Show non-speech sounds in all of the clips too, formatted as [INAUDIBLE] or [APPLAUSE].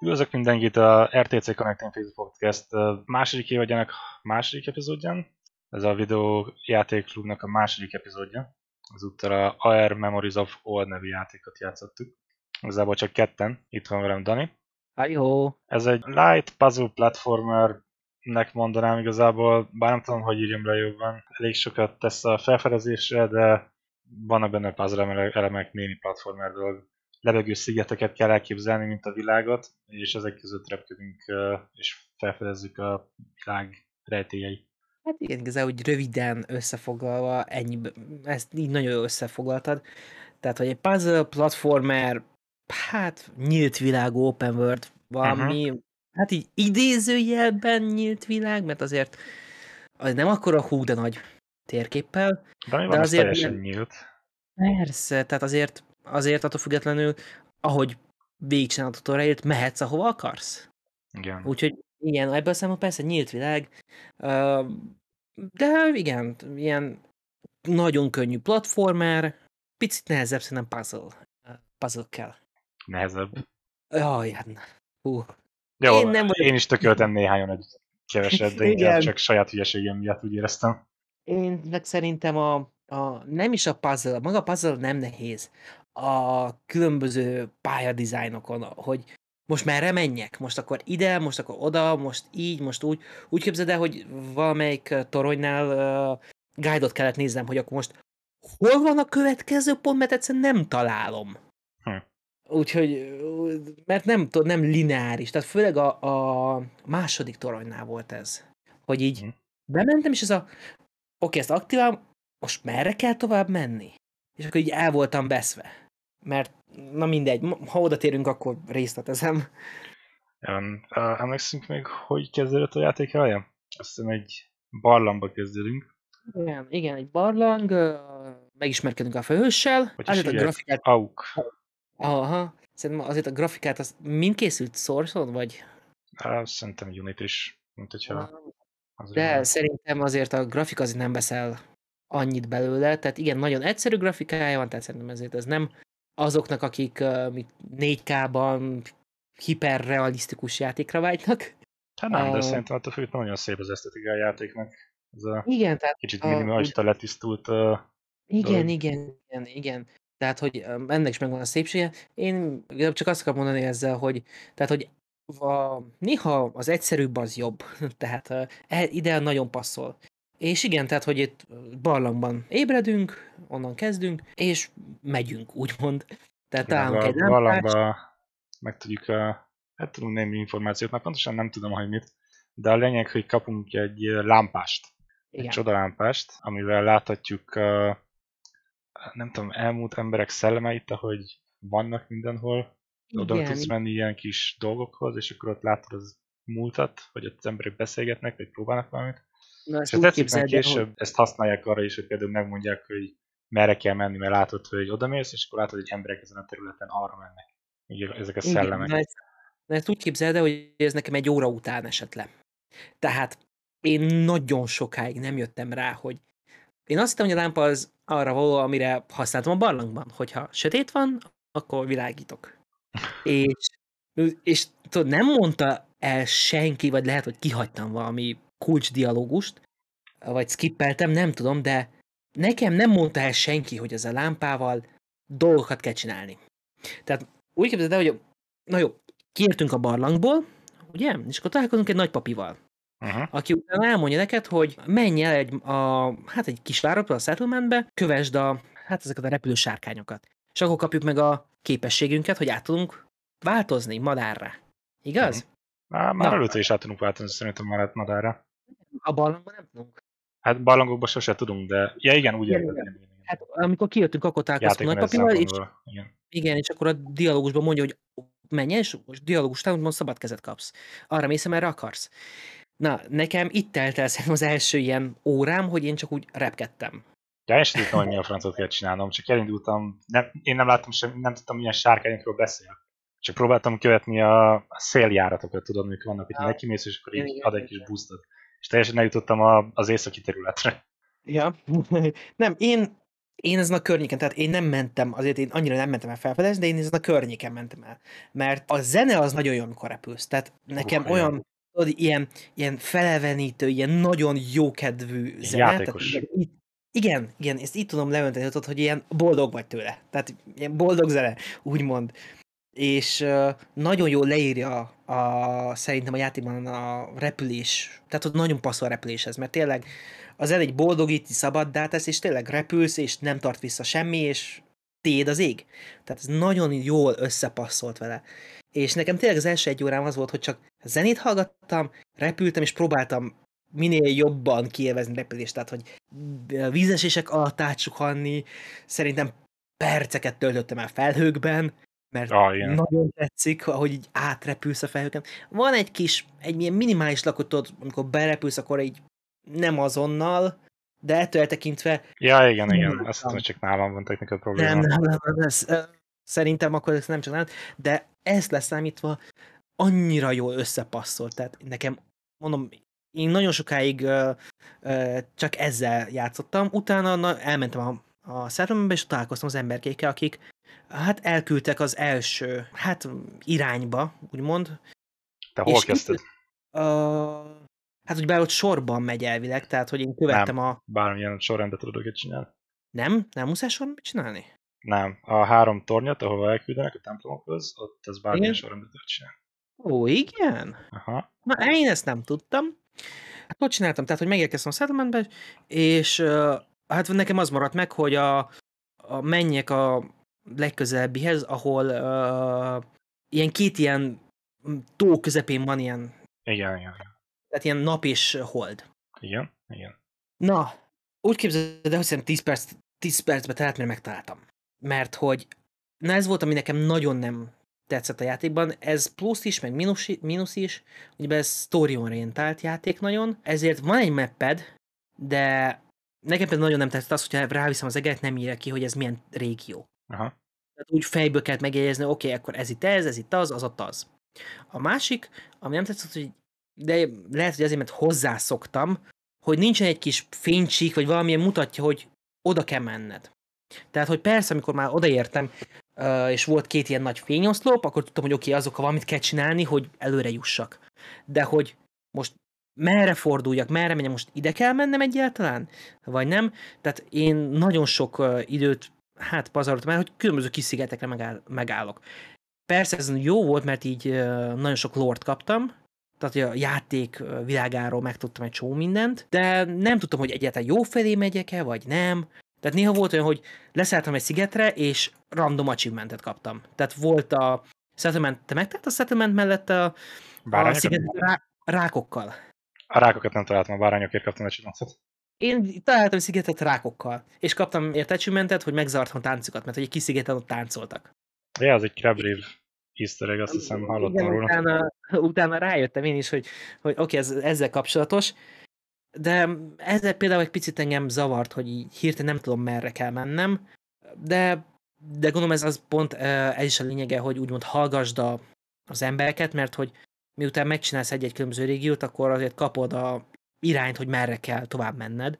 Üdvözlök mindenkit a RTC Connecting Facebook Podcast második évadjának második epizódján. Ez a videó játékklubnak a második epizódja. Ezúttal a AR Memories of Old nevű játékot játszottuk. Igazából csak ketten. Itt van velem Dani. Hi-ho! Ez egy light puzzle platformernek mondanám igazából, bár nem tudom, hogy írjam le jobban. Elég sokat tesz a felfedezésre, de vannak benne puzzle elemek, némi platformer dolog lebegő szigeteket kell elképzelni, mint a világot, és ezek között repkedünk, és felfedezzük a világ rejtélyeit. Hát igen, igazából úgy röviden összefoglalva, ennyi, ezt így nagyon jól összefoglaltad. Tehát, hogy egy puzzle, platformer, hát nyílt világ, open world, valami, uh-huh. hát így idézőjelben nyílt világ, mert azért az nem akkor a hú, de nagy térképpel. De, de azért teljesen nyílt. Persze, tehát azért azért attól függetlenül, ahogy végigcsinálod a tutorialt, mehetsz, ahova akarsz. Igen. Úgyhogy igen, ebből a szemben persze nyílt világ, de igen, ilyen nagyon könnyű platformer, picit nehezebb szerintem puzzle, puzzle kell. Nehezebb? Jaj, hát hú. Jó, én, nem vagyok... én is tököltem néhányan egy keveset, de inkább csak saját hülyeségem miatt úgy éreztem. Én meg szerintem a, a, nem is a puzzle, maga a puzzle nem nehéz a különböző pályadizájnokon, hogy most merre menjek? Most akkor ide, most akkor oda, most így, most úgy. Úgy képzeld el, hogy valamelyik toronynál uh, guide-ot kellett néznem, hogy akkor most hol van a következő pont, mert egyszerűen nem találom. Hm. Úgyhogy, mert nem, nem lineáris, tehát főleg a, a második toronynál volt ez. Hogy így hm. bementem, és ez a oké, ezt aktiválom, most merre kell tovább menni? És akkor így el voltam beszve mert na mindegy, ha oda térünk, akkor részletezem. Um, uh, emlékszünk még, hogy kezdődött a játék eleje? Azt hiszem egy barlangba kezdődünk. Igen, igen, egy barlang, uh, megismerkedünk a főhőssel. Azért a grafikát... Auk. Aha, szerintem azért a grafikát az mind készült source vagy? Uh, szerintem Unity is, mint hogyha... De szerintem azért a grafika azért nem veszel annyit belőle, tehát igen, nagyon egyszerű grafikája van, tehát szerintem ezért ez nem azoknak, akik uh, 4K-ban hiperrealisztikus játékra vágynak. Hát nem, uh, de szerintem attól függ, nagyon szép az esztetika a játéknak. Ez a igen, tehát... Kicsit minimalista, uh, letisztult uh, Igen, dolog. igen, igen, igen. Tehát, hogy ennek is megvan a szépsége. Én csak azt akarom mondani ezzel, hogy, tehát, hogy a, néha az egyszerűbb az jobb. [LAUGHS] tehát uh, ide nagyon passzol. És igen, tehát, hogy itt barlangban ébredünk, onnan kezdünk, és megyünk, úgymond. Tehát találunk egy Barlangba meg tudjuk, a, hát tudunk némi információt, mert pontosan nem tudom, hogy mit, de a lényeg, hogy kapunk egy lámpást. Igen. Egy csodalámpást, amivel láthatjuk a, nem tudom, elmúlt emberek szellemeit, ahogy vannak mindenhol. Oda Igen. tudsz menni ilyen kis dolgokhoz, és akkor ott látod az múltat, hogy ott az emberek beszélgetnek, vagy próbálnak valamit. Na, ezt és tetszik, mert később hogy... ezt használják arra is, hogy például megmondják, hogy merre kell menni, mert látod, hogy oda mész, és akkor látod, hogy emberek ezen a területen arra mennek. Így ezek a szellemek. Igen, de ezt úgy képzeld el, hogy ez nekem egy óra után esett le. Tehát én nagyon sokáig nem jöttem rá, hogy én azt hittem, hogy a lámpa az arra való, amire használtam a barlangban, hogyha sötét van, akkor világítok. [LAUGHS] és, és tudod, nem mondta el senki, vagy lehet, hogy kihagytam valami kulcsdialógust, vagy skippeltem, nem tudom, de nekem nem mondta el senki, hogy ez a lámpával dolgokat kell csinálni. Tehát úgy képzeld el, hogy na jó, kiértünk a barlangból, ugye? És akkor találkozunk egy nagypapival. Uh-huh. aki utána elmondja neked, hogy menj el egy, a, hát egy kis városba, a settlementbe, kövesd a, hát ezeket a repülő sárkányokat. És akkor kapjuk meg a képességünket, hogy át tudunk változni madárra. Igaz? Uh-huh. Már, már előtte is át tudunk változni szerintem már madárra. A barlangban nem tudunk. Hát barlangokban sose tudunk, de ja igen, úgy igen. Hát amikor kijöttünk, akkor találkoztunk nagypapival, és igen. igen, és akkor a dialógusban mondja, hogy menj, és most dialógus után mond szabad kezet kapsz. Arra mész, erre akarsz. Na, nekem itt telt el az első ilyen órám, hogy én csak úgy repkedtem. Ja, én sem tudtam, hogy mi a francot kell csinálnom, csak elindultam, nem, én nem láttam sem, nem tudtam, milyen sárkányokról beszél. Csak próbáltam követni a széljáratokat, tudod, amik vannak, hogy ja. neki mész, és akkor így ad egy kis boostot és teljesen eljutottam a, az északi területre. Ja, [LAUGHS] nem, én én ezen a környéken, tehát én nem mentem, azért én annyira nem mentem el felfedezni, de én ezen a környéken mentem el. Mert a zene az nagyon jó, amikor repülsz. Tehát nekem uh, olyan, tudod, ilyen, ilyen felevenítő, ilyen nagyon jókedvű zene. Játékos. Tehát, igen, igen, ezt így tudom leönteni, tudod, hogy ilyen boldog vagy tőle. Tehát ilyen boldog zene, úgymond. És nagyon jól leírja a, szerintem a játékban a repülés. Tehát ott nagyon passzol a repüléshez, mert tényleg az el egy boldogíti, szabaddá tesz, és tényleg repülsz, és nem tart vissza semmi, és téd az ég. Tehát ez nagyon jól összepasszolt vele. És nekem tényleg az első egy órám az volt, hogy csak zenét hallgattam, repültem, és próbáltam minél jobban kielvezni repülést, tehát hogy vízesések alatt átsuhanni, szerintem perceket töltöttem el felhőkben, mert ah, igen. nagyon tetszik, ahogy így átrepülsz a felhőken. Van egy kis, egy ilyen minimális lakot, tudod, amikor berepülsz, akkor így nem azonnal, de ettől eltekintve... Ja, igen, igen, azt hiszem, csak nálam van technikai probléma. Nem, nem, nem, nem ez, szerintem akkor ez nem csak nálam, de ezt leszámítva annyira jól összepasszolt, tehát nekem, mondom, én nagyon sokáig uh, uh, csak ezzel játszottam, utána na, elmentem a, a settlementbe, és találkoztam az emberkékkel, akik hát elküldtek az első, hát irányba, úgymond. Te hol kezdted? Uh, Hát, hogy bár ott sorban megy elvileg, tehát, hogy én követtem nem, a... bármilyen sorrendet tudok itt csinálni. Nem? Nem muszáj sorban csinálni? Nem. A három tornyot, ahova elküldenek a templomokhoz, ott ez bármilyen igen? sorrendet tudok csinálni. Ó, igen? Aha. Na, én ezt nem tudtam. Hát ott csináltam, tehát, hogy megérkeztem a settlementbe, és uh, hát nekem az maradt meg, hogy a, a menjek a legközelebbihez, ahol uh, ilyen két ilyen tó közepén van ilyen igen, igen. Tehát ilyen nap és hold. Igen, igen. Na, úgy képzeld el, hogy szerintem 10, perc, 10 percbe telt, mire megtaláltam. Mert hogy na ez volt, ami nekem nagyon nem tetszett a játékban. Ez plusz is, meg mínusz, mínusz is. Ugye ez story-orientált játék nagyon, ezért van egy mapped, de nekem például nagyon nem tetszett az, hogyha ráviszem az eget, nem írja ki, hogy ez milyen régió. Aha. Tehát úgy fejből kellett megjegyezni, oké, okay, akkor ez itt ez, ez itt az, az ott az. A másik, ami nem tetszett, hogy de lehet, hogy azért, mert hozzászoktam, hogy nincsen egy kis fénycsík, vagy valamilyen mutatja, hogy oda kell menned. Tehát, hogy persze, amikor már odaértem, és volt két ilyen nagy fényoszlop, akkor tudtam, hogy oké, okay, azokkal valamit kell csinálni, hogy előre jussak. De hogy most merre forduljak, merre menjek, most ide kell mennem egyáltalán, vagy nem. Tehát én nagyon sok időt hát pazaroltam el, hogy különböző kis szigetekre megáll, megállok. Persze ez jó volt, mert így nagyon sok lort kaptam, tehát a játék világáról megtudtam egy csomó mindent, de nem tudtam, hogy egyáltalán jó felé megyek-e, vagy nem. Tehát néha volt olyan, hogy leszálltam egy szigetre, és random achievementet kaptam. Tehát volt a settlement, te megtalált a settlement mellett a, a sziget rá, rákokkal. A rákokat nem találtam, a bárányokért kaptam achievementet. Én találtam szigetet rákokkal, és kaptam ért achievementet, hogy megzavartam táncokat, mert hogy egy kis szigeten ott táncoltak. Ja, az egy crab easter egg, azt hiszem hallottam Igen, róla. Utána, utána rájöttem én is, hogy, hogy oké, okay, ez ezzel kapcsolatos, de ezzel például egy picit engem zavart, hogy így hirtelen nem tudom merre kell mennem, de, de gondolom ez az pont ez is a lényege, hogy úgymond hallgasd a, az embereket, mert hogy miután megcsinálsz egy-egy különböző régiót, akkor azért kapod a irányt, hogy merre kell tovább menned.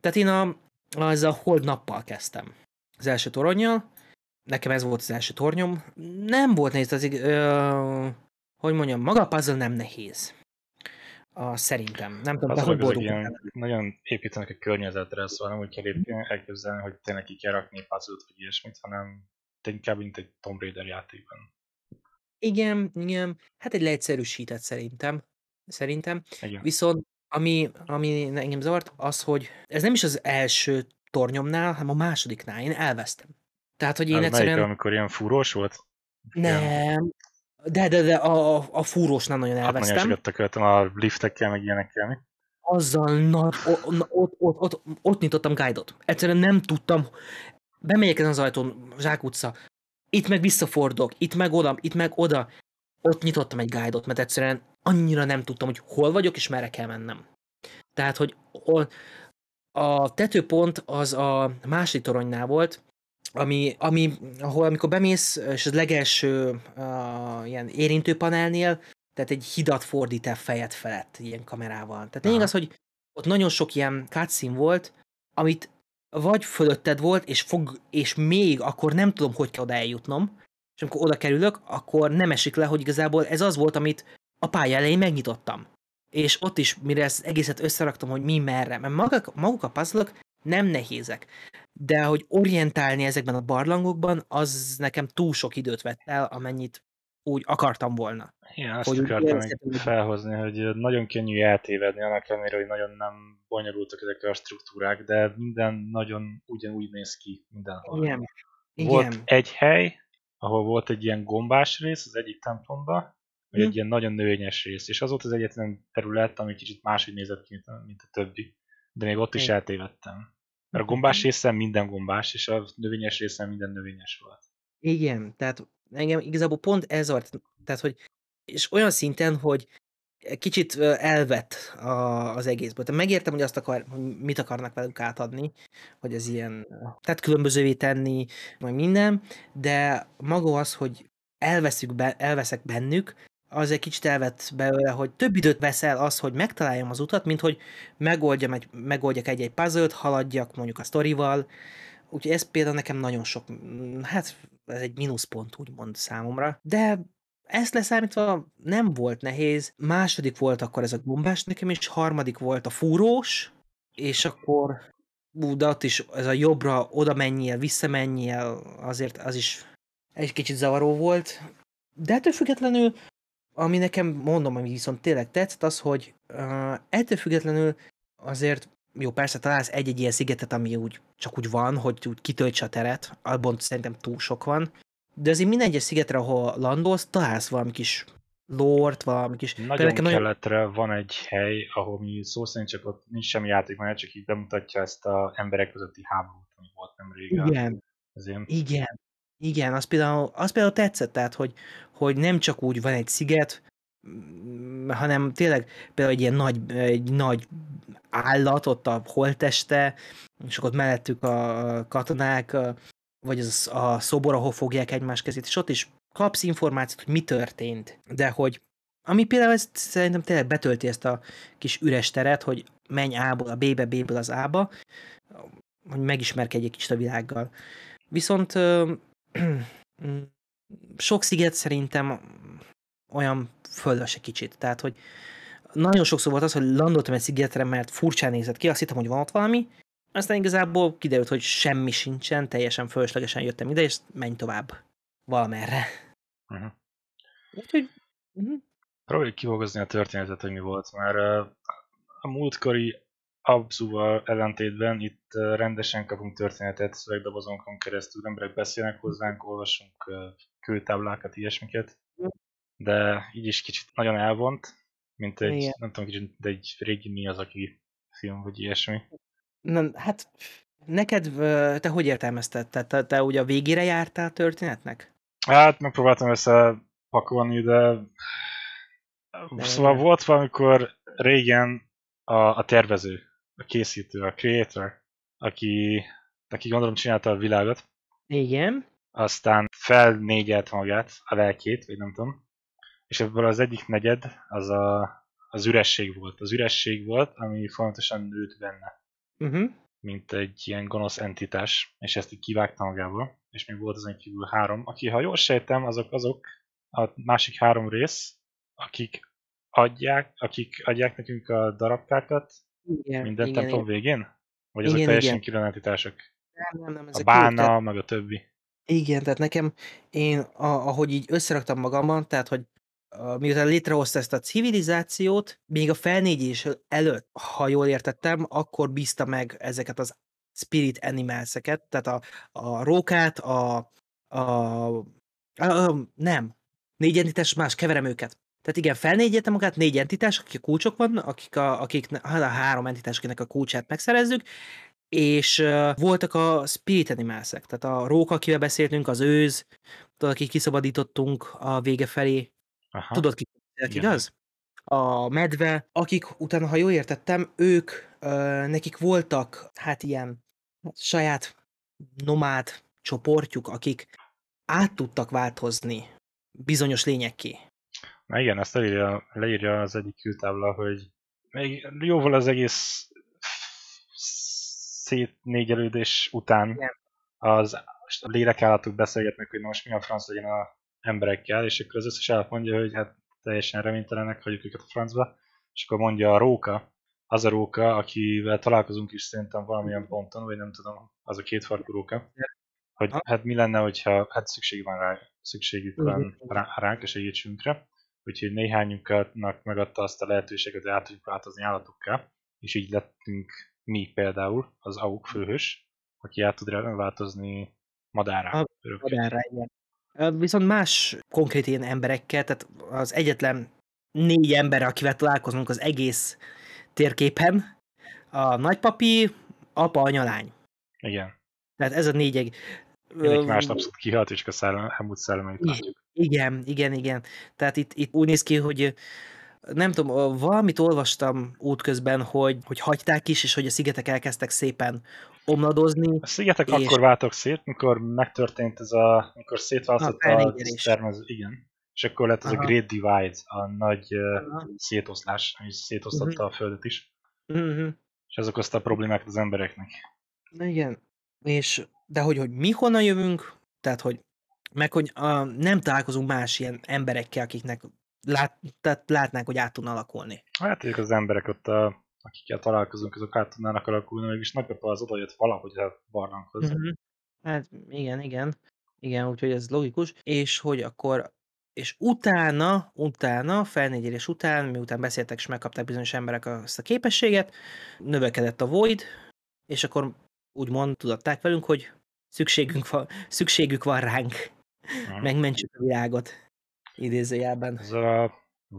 Tehát én a, az a hold nappal kezdtem. Az első toronnyal, nekem ez volt az első tornyom. Nem volt nehéz, az, ö, hogy mondjam, maga a puzzle nem nehéz. A, szerintem. Nem tudom, de hogy boldog. Ilyen, nagyon építenek a környezetre, szóval nem úgy kell elképzelni, hogy tényleg ki kell rakni puzzle vagy ilyesmit, hanem inkább mint egy Tomb Raider játékban. Igen, igen. Hát egy leegyszerűsített szerintem. Szerintem. Igen. Viszont ami, ami engem zavart, az, hogy ez nem is az első tornyomnál, hanem a másodiknál. Én elvesztem. Tehát, hogy én az egyszerűen... Melyik, amikor ilyen fúrós volt? Nem. De, de, de a, a fúrósnál nagyon elvesztem. Hát nagyon a liftekkel, meg ilyenekkel, mi? Azzal, na, ott, ott, ott, ott, ott nyitottam guide-ot. Egyszerűen nem tudtam, bemegyek ezen az ajtón, Zsák utca, itt meg visszafordulok, itt meg oda, itt meg oda. Ott nyitottam egy guide-ot, mert egyszerűen annyira nem tudtam, hogy hol vagyok, és merre kell mennem. Tehát, hogy a tetőpont az a másik toronynál volt, ami, ami, ahol amikor bemész, és az legelső uh, ilyen érintőpanelnél, tehát egy hidat fordít el fejed felett ilyen kamerával. Tehát lényeg az, hogy ott nagyon sok ilyen cutscene volt, amit vagy fölötted volt, és fog, és még akkor nem tudom, hogy kell oda eljutnom, és amikor oda kerülök, akkor nem esik le, hogy igazából ez az volt, amit a pálya elején megnyitottam. És ott is, mire ezt egészet összeraktam, hogy mi merre, mert maguk, maguk a puzzle nem nehézek. De hogy orientálni ezekben a barlangokban, az nekem túl sok időt vett el, amennyit úgy akartam volna. Igen, azt hogy akartam még felhozni, hogy nagyon könnyű eltévedni, annak ellenére, hogy nagyon nem bonyolultak ezek a struktúrák, de minden nagyon ugyanúgy néz ki mindenhol. Igen. Volt Igen. egy hely, ahol volt egy ilyen gombás rész az egyik templomba, vagy hm. egy ilyen nagyon növényes rész, és az volt az egyetlen terület, ami kicsit máshogy nézett ki, mint a többi. De még ott is Igen. eltévedtem. Mert a gombás részen minden gombás, és a növényes részen minden növényes volt. Igen, tehát engem igazából pont ez volt, tehát hogy, és olyan szinten, hogy kicsit elvett a, az egészből. Tehát megértem, hogy azt akar, hogy mit akarnak velünk átadni, hogy ez ilyen, tehát különbözővé tenni, majd minden, de maga az, hogy elveszük be, elveszek bennük, az egy kicsit elvett belőle, hogy több időt veszel az, hogy megtaláljam az utat, mint hogy megoldjam egy, megoldjak egy-egy puzzle haladjak mondjuk a sztorival, úgyhogy ez például nekem nagyon sok, hát ez egy mínuszpont úgymond számomra, de ezt leszámítva nem volt nehéz. Második volt akkor ez a gombás nekem, és harmadik volt a fúrós, és akkor ú, de ott is ez a jobbra oda menjél, visszamenjél, azért az is egy kicsit zavaró volt. De ettől függetlenül, ami nekem mondom, ami viszont tényleg tetszett, az, hogy uh, ettől függetlenül azért jó, persze találsz egy-egy ilyen szigetet, ami úgy csak úgy van, hogy úgy kitöltse a teret, abban szerintem túl sok van, de azért minden egyes szigetre, ahol landolsz, találsz valami kis lort, valami kis... Nagyon keletre nagyon... van egy hely, ahol mi szó szerint csak ott nincs semmi játék, mert csak így bemutatja ezt a emberek közötti háborút, ami volt nem régen. Igen. Ezért... Igen. Igen, az például, az például tetszett, tehát, hogy, hogy nem csak úgy van egy sziget, mm, hanem tényleg például egy ilyen nagy, egy nagy állat ott a holteste, és akkor ott mellettük a katonák, vagy az a szobor, ahol fogják egymás kezét, és ott is kapsz információt, hogy mi történt, de hogy ami például ezt szerintem tényleg betölti ezt a kis üres teret, hogy menj A-ból a B-be, B-ből az A-ba, hogy megismerkedj egy kicsit a világgal. Viszont ö, [CLEARS THROAT] sok sziget szerintem olyan fölös egy kicsit. Tehát, hogy nagyon sokszor volt az, hogy landoltam egy szigetre, mert furcsán nézett ki, azt hittem, hogy van ott valami, aztán igazából kiderült, hogy semmi sincsen, teljesen fölöslegesen jöttem ide, és menj tovább valamerre. Uh-huh. Úgyhogy... Uh-huh. Próbáljuk kihogozni a történetet, hogy mi volt, mert a múltkori Abzuval ellentétben itt rendesen kapunk történetet szövegdobozonkon keresztül, emberek beszélnek hozzánk, olvasunk kőtáblákat, ilyesmiket, de így is kicsit nagyon elvont, mint egy, Igen. nem tudom, kicsit, de egy régi mi az, aki film, vagy ilyesmi. Na, hát neked, te hogy értelmezted? Te, te, te ugye a végére jártál a történetnek? Hát megpróbáltam összepakolni, de... de... Szóval volt valamikor régen a, a tervező, a készítő, a creator, aki, aki gondolom csinálta a világot. Igen. Aztán felnégyelt magát, a lelkét, vagy nem tudom. És ebből az egyik negyed az a, az üresség volt. Az üresség volt, ami folyamatosan nőtt benne uh-huh. mint egy ilyen gonosz entitás, és ezt így kivágta magából, és még volt ezen kívül három, aki, ha jól sejtem, azok azok a másik három rész, akik adják, akik adják nekünk a darabkákat igen, minden igen, templom igen. végén? Vagy azok igen, teljesen külön entitások? Nem, nem, nem, a bána, meg a többi. Igen, tehát nekem, én a, ahogy így összeraktam magamban, tehát hogy miután létrehozta ezt a civilizációt, még a felnégyés előtt, ha jól értettem, akkor bízta meg ezeket az spirit animals-eket, tehát a, a rókát, a, a, a, a nem, négy entitás, más, keverem őket. Tehát igen, felnégyeltem magát, négy entitás, akik a kulcsok van, akik a, akik, hát a három entitás, akinek a kulcsát megszerezzük, és uh, voltak a spirit animals tehát a róka, akivel beszéltünk, az őz, tudod, akik kiszabadítottunk a vége felé, Aha. Tudod ki, igaz? A medve, akik utána, ha jól értettem, ők, ö, nekik voltak, hát ilyen saját nomád csoportjuk, akik át tudtak változni bizonyos lényekké. Na igen, ezt leírja, leírja az egyik kültábla, hogy még jóval az egész szétnégyelődés után Igen. az a lélekállatok beszélgetnek, hogy na most mi a franc legyen a emberekkel, és akkor az összes állat mondja, hogy hát teljesen reménytelenek, hagyjuk őket a francba, és akkor mondja a róka, az a róka, akivel találkozunk is szerintem valamilyen ponton, vagy nem tudom, az a két farkú róka, hogy hát mi lenne, hogyha hát szükség van rá, szükségük van rá, ránk a segítségünkre, úgyhogy néhányunknak megadta azt a lehetőséget, hogy át tudjuk változni állatokká, és így lettünk mi például, az AUK főhős, aki át tud változni madárra. Madárra, igen. Viszont más konkrét ilyen emberekkel, tehát az egyetlen négy ember, akivel találkozunk az egész térképen, a nagypapi, apa, anya, lány. Igen. Tehát ez a négy... Mindenki más abszolút kihalt, és a szellem, Helmut szellemeit látjuk. Igen, igen, igen. Tehát itt, itt úgy néz ki, hogy nem tudom, valamit olvastam útközben, hogy, hogy hagyták is, és hogy a szigetek elkezdtek szépen omladozni. A szigetek és... akkor váltak szét, mikor megtörtént ez a, mikor szétválasztott a, a termező, igen. És akkor lett ez Aha. a Great Divide, a nagy Aha. szétoszlás, ami szétosztotta uh-huh. a Földet is. Uh-huh. És ez okozta a problémákat az embereknek. Igen. És, de hogy, hogy mi honnan jövünk, tehát hogy meg hogy a, nem találkozunk más ilyen emberekkel, akiknek lát, tehát látnánk, hogy át tudna alakulni. Hát ők az emberek ott, a, akikkel találkozunk, azok át tudnának alakulni, mégis nagypapa az odajött valahogy a barlanghoz. Uh-huh. Hát igen, igen. Igen, úgyhogy ez logikus. És hogy akkor és utána, utána, felnégyelés után, miután beszéltek és megkapták bizonyos emberek azt a képességet, növekedett a Void, és akkor úgymond tudatták velünk, hogy szükségünk van, szükségük van ránk. Uh-huh. Megmentsük a világot idézőjelben. Ezzel a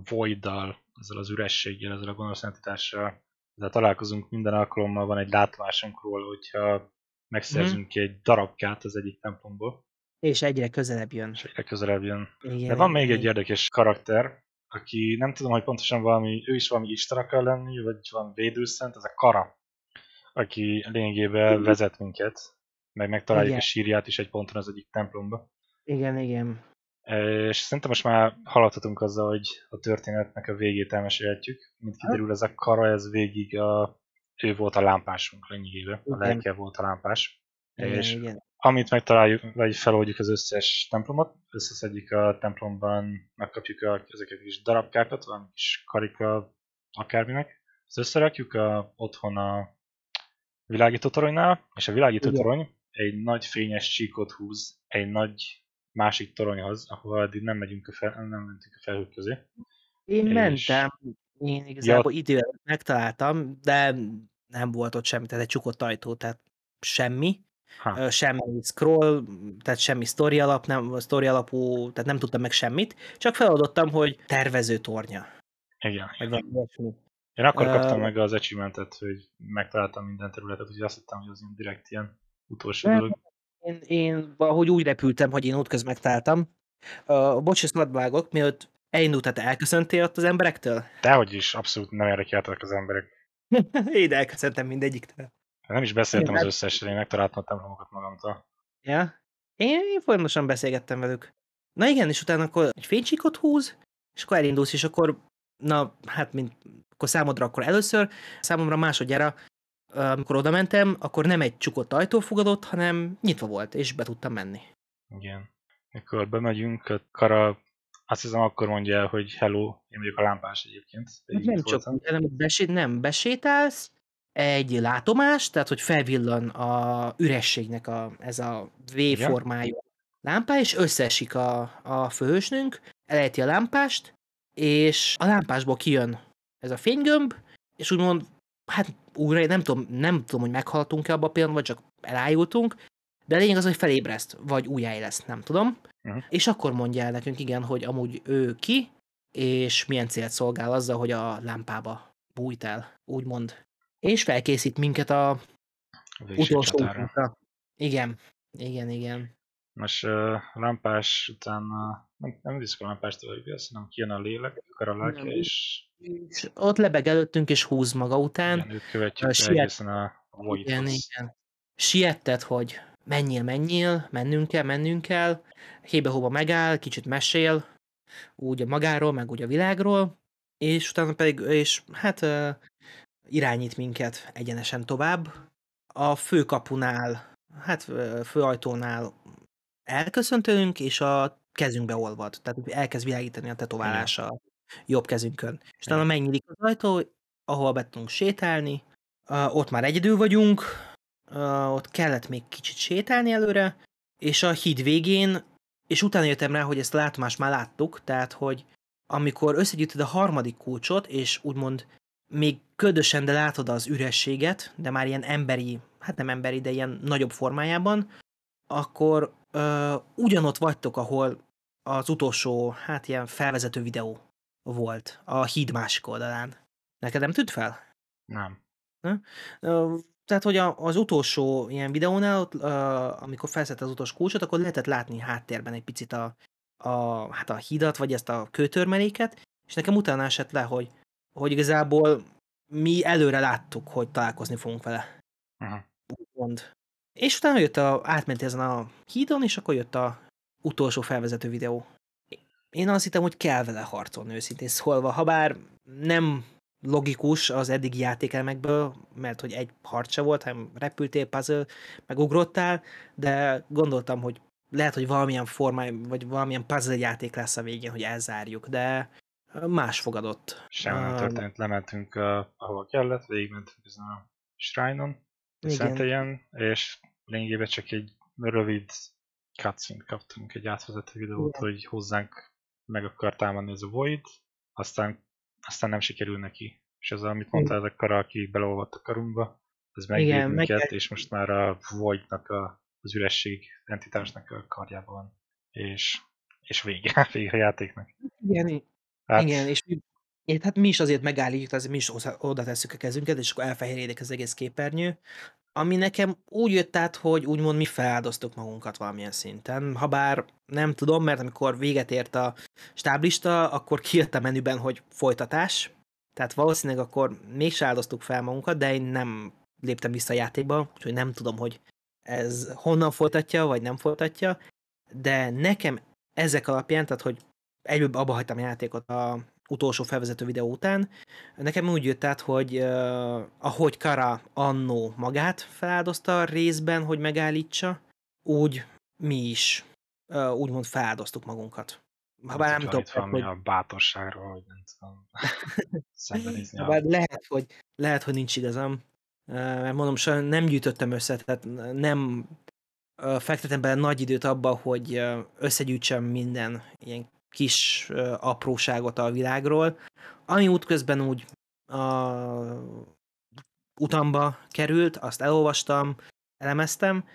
voiddal, ezzel az ürességgel, ezzel a gonosz entitással, ezzel találkozunk minden alkalommal, van egy látomásunk róla, hogyha megszerzünk mm. ki egy darabkát az egyik templomból. És egyre közelebb jön. És egyre közelebb jön. Igen, De van még egy érdekes karakter, aki nem tudom, hogy pontosan valami, ő is valami isten akar lenni, vagy van védőszent, ez a Kara, aki lényegében vezet minket, meg megtaláljuk igen. a sírját is egy ponton az egyik templomba. Igen, igen. És szerintem most már haladhatunk azzal, hogy a történetnek a végét elmesélhetjük. Mint kiderül, ez a kara, ez végig a, ő volt a lámpásunk lényegében, a lelke volt a lámpás. Igen, és igen. amit megtaláljuk, vagy feloldjuk az összes templomot, összeszedjük a templomban, megkapjuk a, ezeket is darabkákat, van kis karika akárminek, ezt összerakjuk a, otthon a világító toronynál, és a világító torony egy nagy fényes csíkot húz egy nagy másik toronyhoz, ahol eddig nem megyünk a, fel, nem mentünk a felhők közé. Én és... mentem, én igazából ja. idővel megtaláltam, de nem volt ott semmi, tehát egy csukott ajtó, tehát semmi. Ha. Semmi scroll, tehát semmi story alap, nem, story alapú, tehát nem tudtam meg semmit, csak feladottam, hogy tervező tornya. Igen. Vagy Én akkor uh, kaptam meg az achievementet, hogy megtaláltam minden területet, úgyhogy azt hittem, hogy az direkt ilyen utolsó dolog. Én, én valahogy úgy repültem, hogy én útközben megtaláltam. Uh, bocs, ezt vágok, mielőtt elindult, tehát elköszöntél ott az emberektől? Dehogy is, abszolút nem érdekeltek az emberek. [LAUGHS] én elköszöntem mindegyiktől. Nem is beszéltem én az összesre, én megtaláltam a templomokat magamtól. Ja? Én, én folyamatosan beszélgettem velük. Na igen, és utána akkor egy fénycsíkot húz, és akkor elindulsz, és akkor, na, hát, mint, akkor számodra akkor először, számomra másodjára amikor oda mentem, akkor nem egy csukott ajtó fogadott, hanem nyitva volt, és be tudtam menni. Igen. Mikor bemegyünk, a Kara azt hiszem akkor mondja el, hogy hello, én vagyok a lámpás egyébként. Hát nem csak, nem, besé, nem, besétálsz, egy látomás, tehát hogy felvillan a ürességnek a, ez a V-formájú lámpá, és összeesik a, a főhősnünk, elejti a lámpást, és a lámpásból kijön ez a fénygömb, és úgymond hát újra nem tudom, nem tudom, hogy meghaltunk-e abba a pillanatban, vagy csak elájultunk, de a lényeg az, hogy felébreszt, vagy újjáéleszt, nem tudom. Uh-huh. És akkor mondja el nekünk, igen, hogy amúgy ő ki, és milyen célt szolgál azzal, hogy a lámpába bújt el, úgymond. És felkészít minket a utolsó útra. Igen, igen, igen. Most uh, lámpás után nem, nem viszük a lámpást a hanem kijön a lélek, akar a lelke, és és ott lebeg előttünk, és húz maga után. Igen, őt követjük Siet... egészen a igen, igen. Siettet, hogy menjél, menjél, mennünk kell, mennünk kell. Hébe-hóba megáll, kicsit mesél, úgy a magáról, meg úgy a világról, és utána pedig, és hát uh, irányít minket egyenesen tovább, a főkapunál, hát főajtónál elköszöntünk, és a kezünkbe olvad. Tehát elkezd világítani a tetoválása a jobb kezünkön. És utána megnyílik az ajtó, ahol be tudunk sétálni. Uh, ott már egyedül vagyunk, uh, ott kellett még kicsit sétálni előre, és a híd végén, és utána jöttem rá, hogy ezt a látomást már láttuk, tehát, hogy amikor összegyűjtöd a harmadik kulcsot, és úgymond még ködösen, de látod az ürességet, de már ilyen emberi, hát nem emberi, de ilyen nagyobb formájában, akkor ö, ugyanott vagytok, ahol az utolsó, hát ilyen felvezető videó volt a híd másik oldalán. Neked nem tűnt fel? Nem. Na? Tehát, hogy az utolsó ilyen videónál, ott, amikor felszett az utolsó kulcsot, akkor lehetett látni háttérben egy picit a, a, hát a hidat, vagy ezt a kőtörmeléket, és nekem utána esett le, hogy, hogy igazából mi előre láttuk, hogy találkozni fogunk vele. Uh-huh. Úgymond. És utána jött a, átment ezen a hídon, és akkor jött a utolsó felvezető videó. Én azt hittem, hogy kell vele harcolni őszintén szólva, ha bár nem logikus az eddigi játékelmekből, mert hogy egy harcsa volt, hanem repültél, puzzle, meg ugrottál, de gondoltam, hogy lehet, hogy valamilyen formáj, vagy valamilyen puzzle játék lesz a végén, hogy elzárjuk, de más fogadott. Semmi nem történt, lementünk uh, ahova kellett, végigmentünk ezen a shrine-on, a szentelyen, és lényegében csak egy rövid cutscene kaptunk, egy átvezető videót, Igen. hogy hozzánk meg akar támadni ez a Void, aztán, aztán nem sikerül neki. És ez, amit mondta, ez a kara, aki beleolvadt a karunkba, ez megvéd minket, meg... és most már a Voidnak, a, az üresség entitásnak a karjában van. És, és vége, [LAUGHS] vége a játéknak. Igen, hát... igen és mi, és hát mi is azért megállítjuk, azért mi is oda tesszük a kezünket, és akkor elfehérédik az egész képernyő, ami nekem úgy jött át, hogy úgymond mi feláldoztuk magunkat valamilyen szinten. Habár nem tudom, mert amikor véget ért a stáblista, akkor kijött a menüben, hogy folytatás. Tehát valószínűleg akkor még áldoztuk fel magunkat, de én nem léptem vissza a játékba, úgyhogy nem tudom, hogy ez honnan folytatja, vagy nem folytatja. De nekem ezek alapján, tehát hogy egyből abba hagytam a játékot a utolsó felvezető videó után, nekem úgy jött át, hogy uh, ahogy Kara annó magát feláldozta részben, hogy megállítsa, úgy mi is uh, úgymond feláldoztuk magunkat. Ha bár nem tudom, hogy... a bátorságról, hogy nem tudom [LAUGHS] szembenézni. Lehet, hogy, lehet, hogy nincs igazam. Mert mondom, sajnos nem gyűjtöttem össze, tehát nem fektetem bele nagy időt abba, hogy összegyűjtsem minden ilyen kis apróságot a világról, ami útközben úgy a utamba került, azt elolvastam, elemeztem,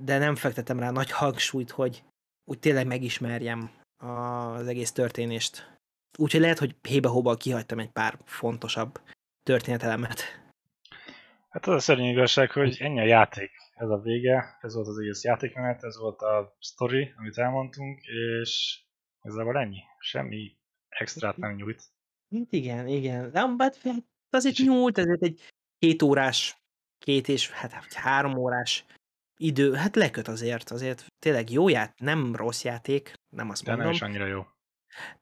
de nem fektetem rá nagy hangsúlyt, hogy úgy tényleg megismerjem az egész történést. Úgyhogy lehet, hogy hébe-hóba kihagytam egy pár fontosabb történetelemet. Hát az a szerény igazság, hogy ennyi a játék. Ez a vége, ez volt az egész játékmenet, ez volt a story, amit elmondtunk, és Igazából ennyi. Semmi extrát nem nyújt. Hát igen, igen. De hát azért nyújt, ezért egy két órás, két és hát három órás idő, hát leköt azért, azért tényleg jó ját, nem rossz játék, nem azt De mondom. nem is annyira jó.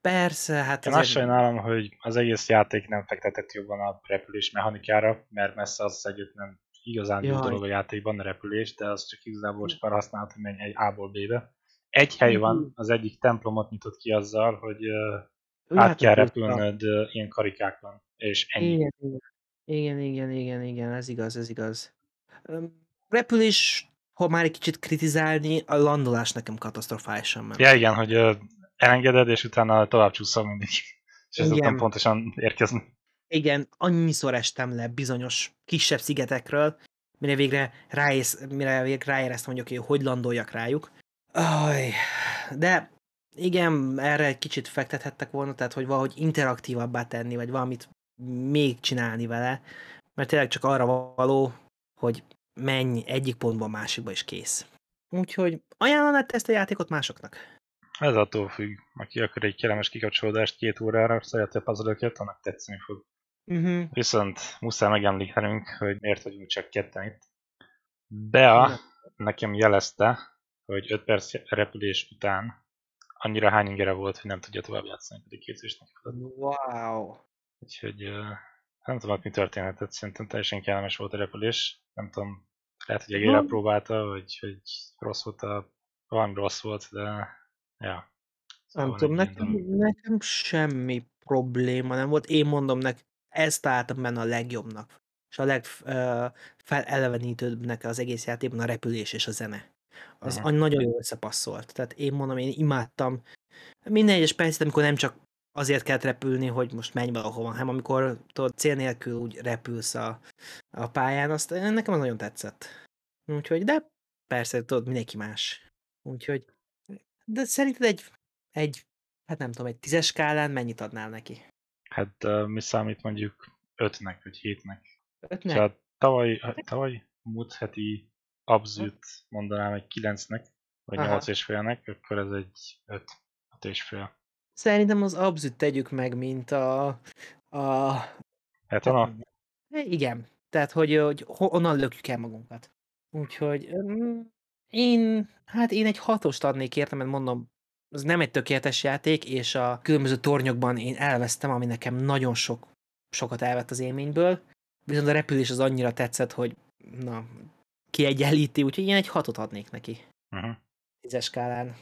Persze, hát Én azt sajnálom, hogy az egész játék nem fektetett jobban a repülés mechanikára, mert messze az együtt nem igazán jó dolog a játékban a repülés, de az csak igazából csak arra használt, hogy menj egy A-ból B-be egy hely van, az egyik templomot nyitott ki azzal, hogy uh, át kell repülnöd uh, ilyen karikákon, és ennyi. Igen, igen, igen, igen, igen, ez igaz, ez igaz. Repülés, ha már egy kicsit kritizálni, a landolás nekem katasztrofálisan ment. Ja, igen, hogy uh, elengeded, és utána tovább csúszol mindig. [LAUGHS] És ez után pontosan érkezni. Igen, annyiszor estem le bizonyos kisebb szigetekről, mire végre, ráész, mire végre ráéreztem, hogy oké, okay, hogy landoljak rájuk. Aj, de igen, erre egy kicsit fektethettek volna, tehát hogy valahogy interaktívabbá tenni, vagy valamit még csinálni vele, mert tényleg csak arra való, hogy menj egyik pontból másikba is kész. Úgyhogy ajánlanád ezt a játékot másoknak? Ez attól függ. Aki akar egy kellemes kikapcsolódást két órára, szeretne puzzle annak tetszeni fog. Uh-huh. Viszont muszáj megemlítenünk, hogy miért vagyunk csak ketten itt. Bea nekem jelezte, hogy 5 perc repülés után annyira hány ingere volt, hogy nem tudja tovább játszani, pedig képzésnek Wow! Úgyhogy uh, nem tudom, mi történhetett, szerintem teljesen kellemes volt a repülés. Nem tudom, Lehet, hogy egére próbálta, vagy hogy rossz volt a... Van rossz volt, de... Ja. Szóval nem tudom, nekem, nekem semmi probléma nem volt. Én mondom nek, ezt találtam benne a legjobbnak. És a legfelelevenítőbbnek az egész játékban a repülés és a zene. Az uh-huh. nagyon jól összepasszolt. Tehát én mondom, én imádtam minden egyes percet, amikor nem csak azért kell repülni, hogy most menj valahova, hanem amikor tudod, cél nélkül úgy repülsz a, a pályán, azt nekem az nagyon tetszett. Úgyhogy, de persze, tudod, mindenki más. Úgyhogy, de szerinted egy, egy, hát nem tudom, egy tízes skálán mennyit adnál neki? Hát uh, mi számít mondjuk ötnek, vagy hétnek? Ötnek? Tehát tavaly, tavaly múlt heti abzűt mondanám egy kilencnek, vagy nyolc és félnek, akkor ez egy öt, öt és fél. Szerintem az abzűt tegyük meg, mint a... a hát a... Igen. Tehát, hogy, hogy honnan lökjük el magunkat. Úgyhogy én, hát én egy hatost adnék értem, mert mondom, ez nem egy tökéletes játék, és a különböző tornyokban én elvesztem, ami nekem nagyon sok, sokat elvett az élményből, viszont a repülés az annyira tetszett, hogy na, kiegyenlíti, úgyhogy én egy hatot adnék neki. Uh-huh. Tízes skálán.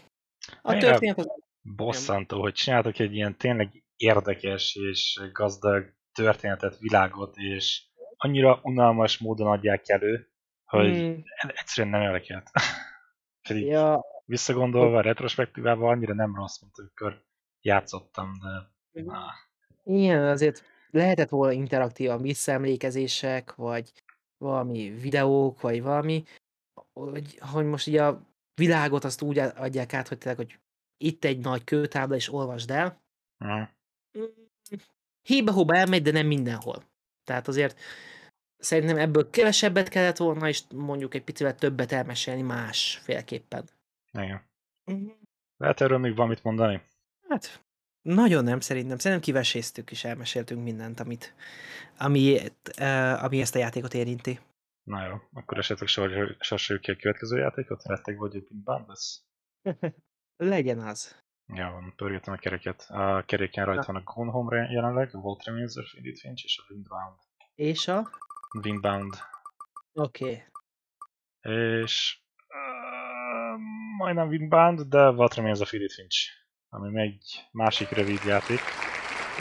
A történet az bosszantó, hogy csináltak egy ilyen tényleg érdekes és gazdag történetet, világot, és annyira unalmas módon adják elő, hogy hmm. egyszerűen nem érdekelt. [LAUGHS] Pedig ja. visszagondolva, retrospektívával annyira nem rossz, mint amikor játszottam, de... Na. Igen, azért lehetett volna interaktívan visszaemlékezések, vagy valami videók, vagy valami, hogy, hogy most ugye a világot azt úgy adják át, hogy tényleg, hogy itt egy nagy kőtábla, és olvasd el. Uh-huh. Hébe-hóba elmegy, de nem mindenhol. Tehát azért szerintem ebből kevesebbet kellett volna, és mondjuk egy picivel többet elmesélni másfélképpen. Igen. Uh-huh. Lehet erről még valamit mondani? Hát, nagyon nem szerintem. Szerintem kiveséztük és elmeséltünk mindent, amit, ami, uh, ami ezt a játékot érinti. Na jó, akkor esetleg sorsoljuk ki a következő játékot? Rettek vagy egy lesz? [LAUGHS] Legyen az. Ja, van, pörgetem a kereket. A keréken rajta van a Gone Home jelenleg, a Volt Remains Edith Finch és a Windbound. És a? Windbound. Oké. Okay. És uh, majdnem Windbound, de What Remains of Edith Finch. Ami egy másik rövid játék.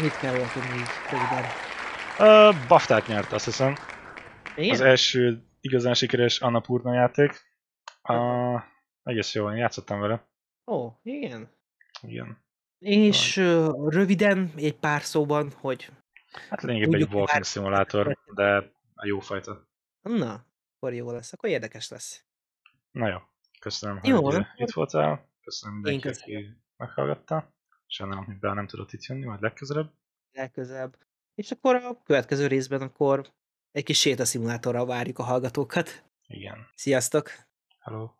Mit kell voltunk így röviden? Uh, Baftát nyert, azt hiszem. Igen? Az első igazán sikeres Annapurna játék. Uh, egész jó, én játszottam vele. Ó, igen. Igen. És uh, röviden, egy pár szóban, hogy... Hát lényegében egy walking szimulátor, de a jó fajta. Na, akkor jó lesz, akkor érdekes lesz. Na jó, köszönöm, jó, hogy van. itt voltál. Köszönöm mindenki, aki meghallgatta. Sajnálom, hogy be nem tudott itt jönni, majd legközelebb. Legközelebb. És akkor a következő részben akkor egy kis sétaszimulátorral várjuk a hallgatókat. Igen. Sziasztok! Hello!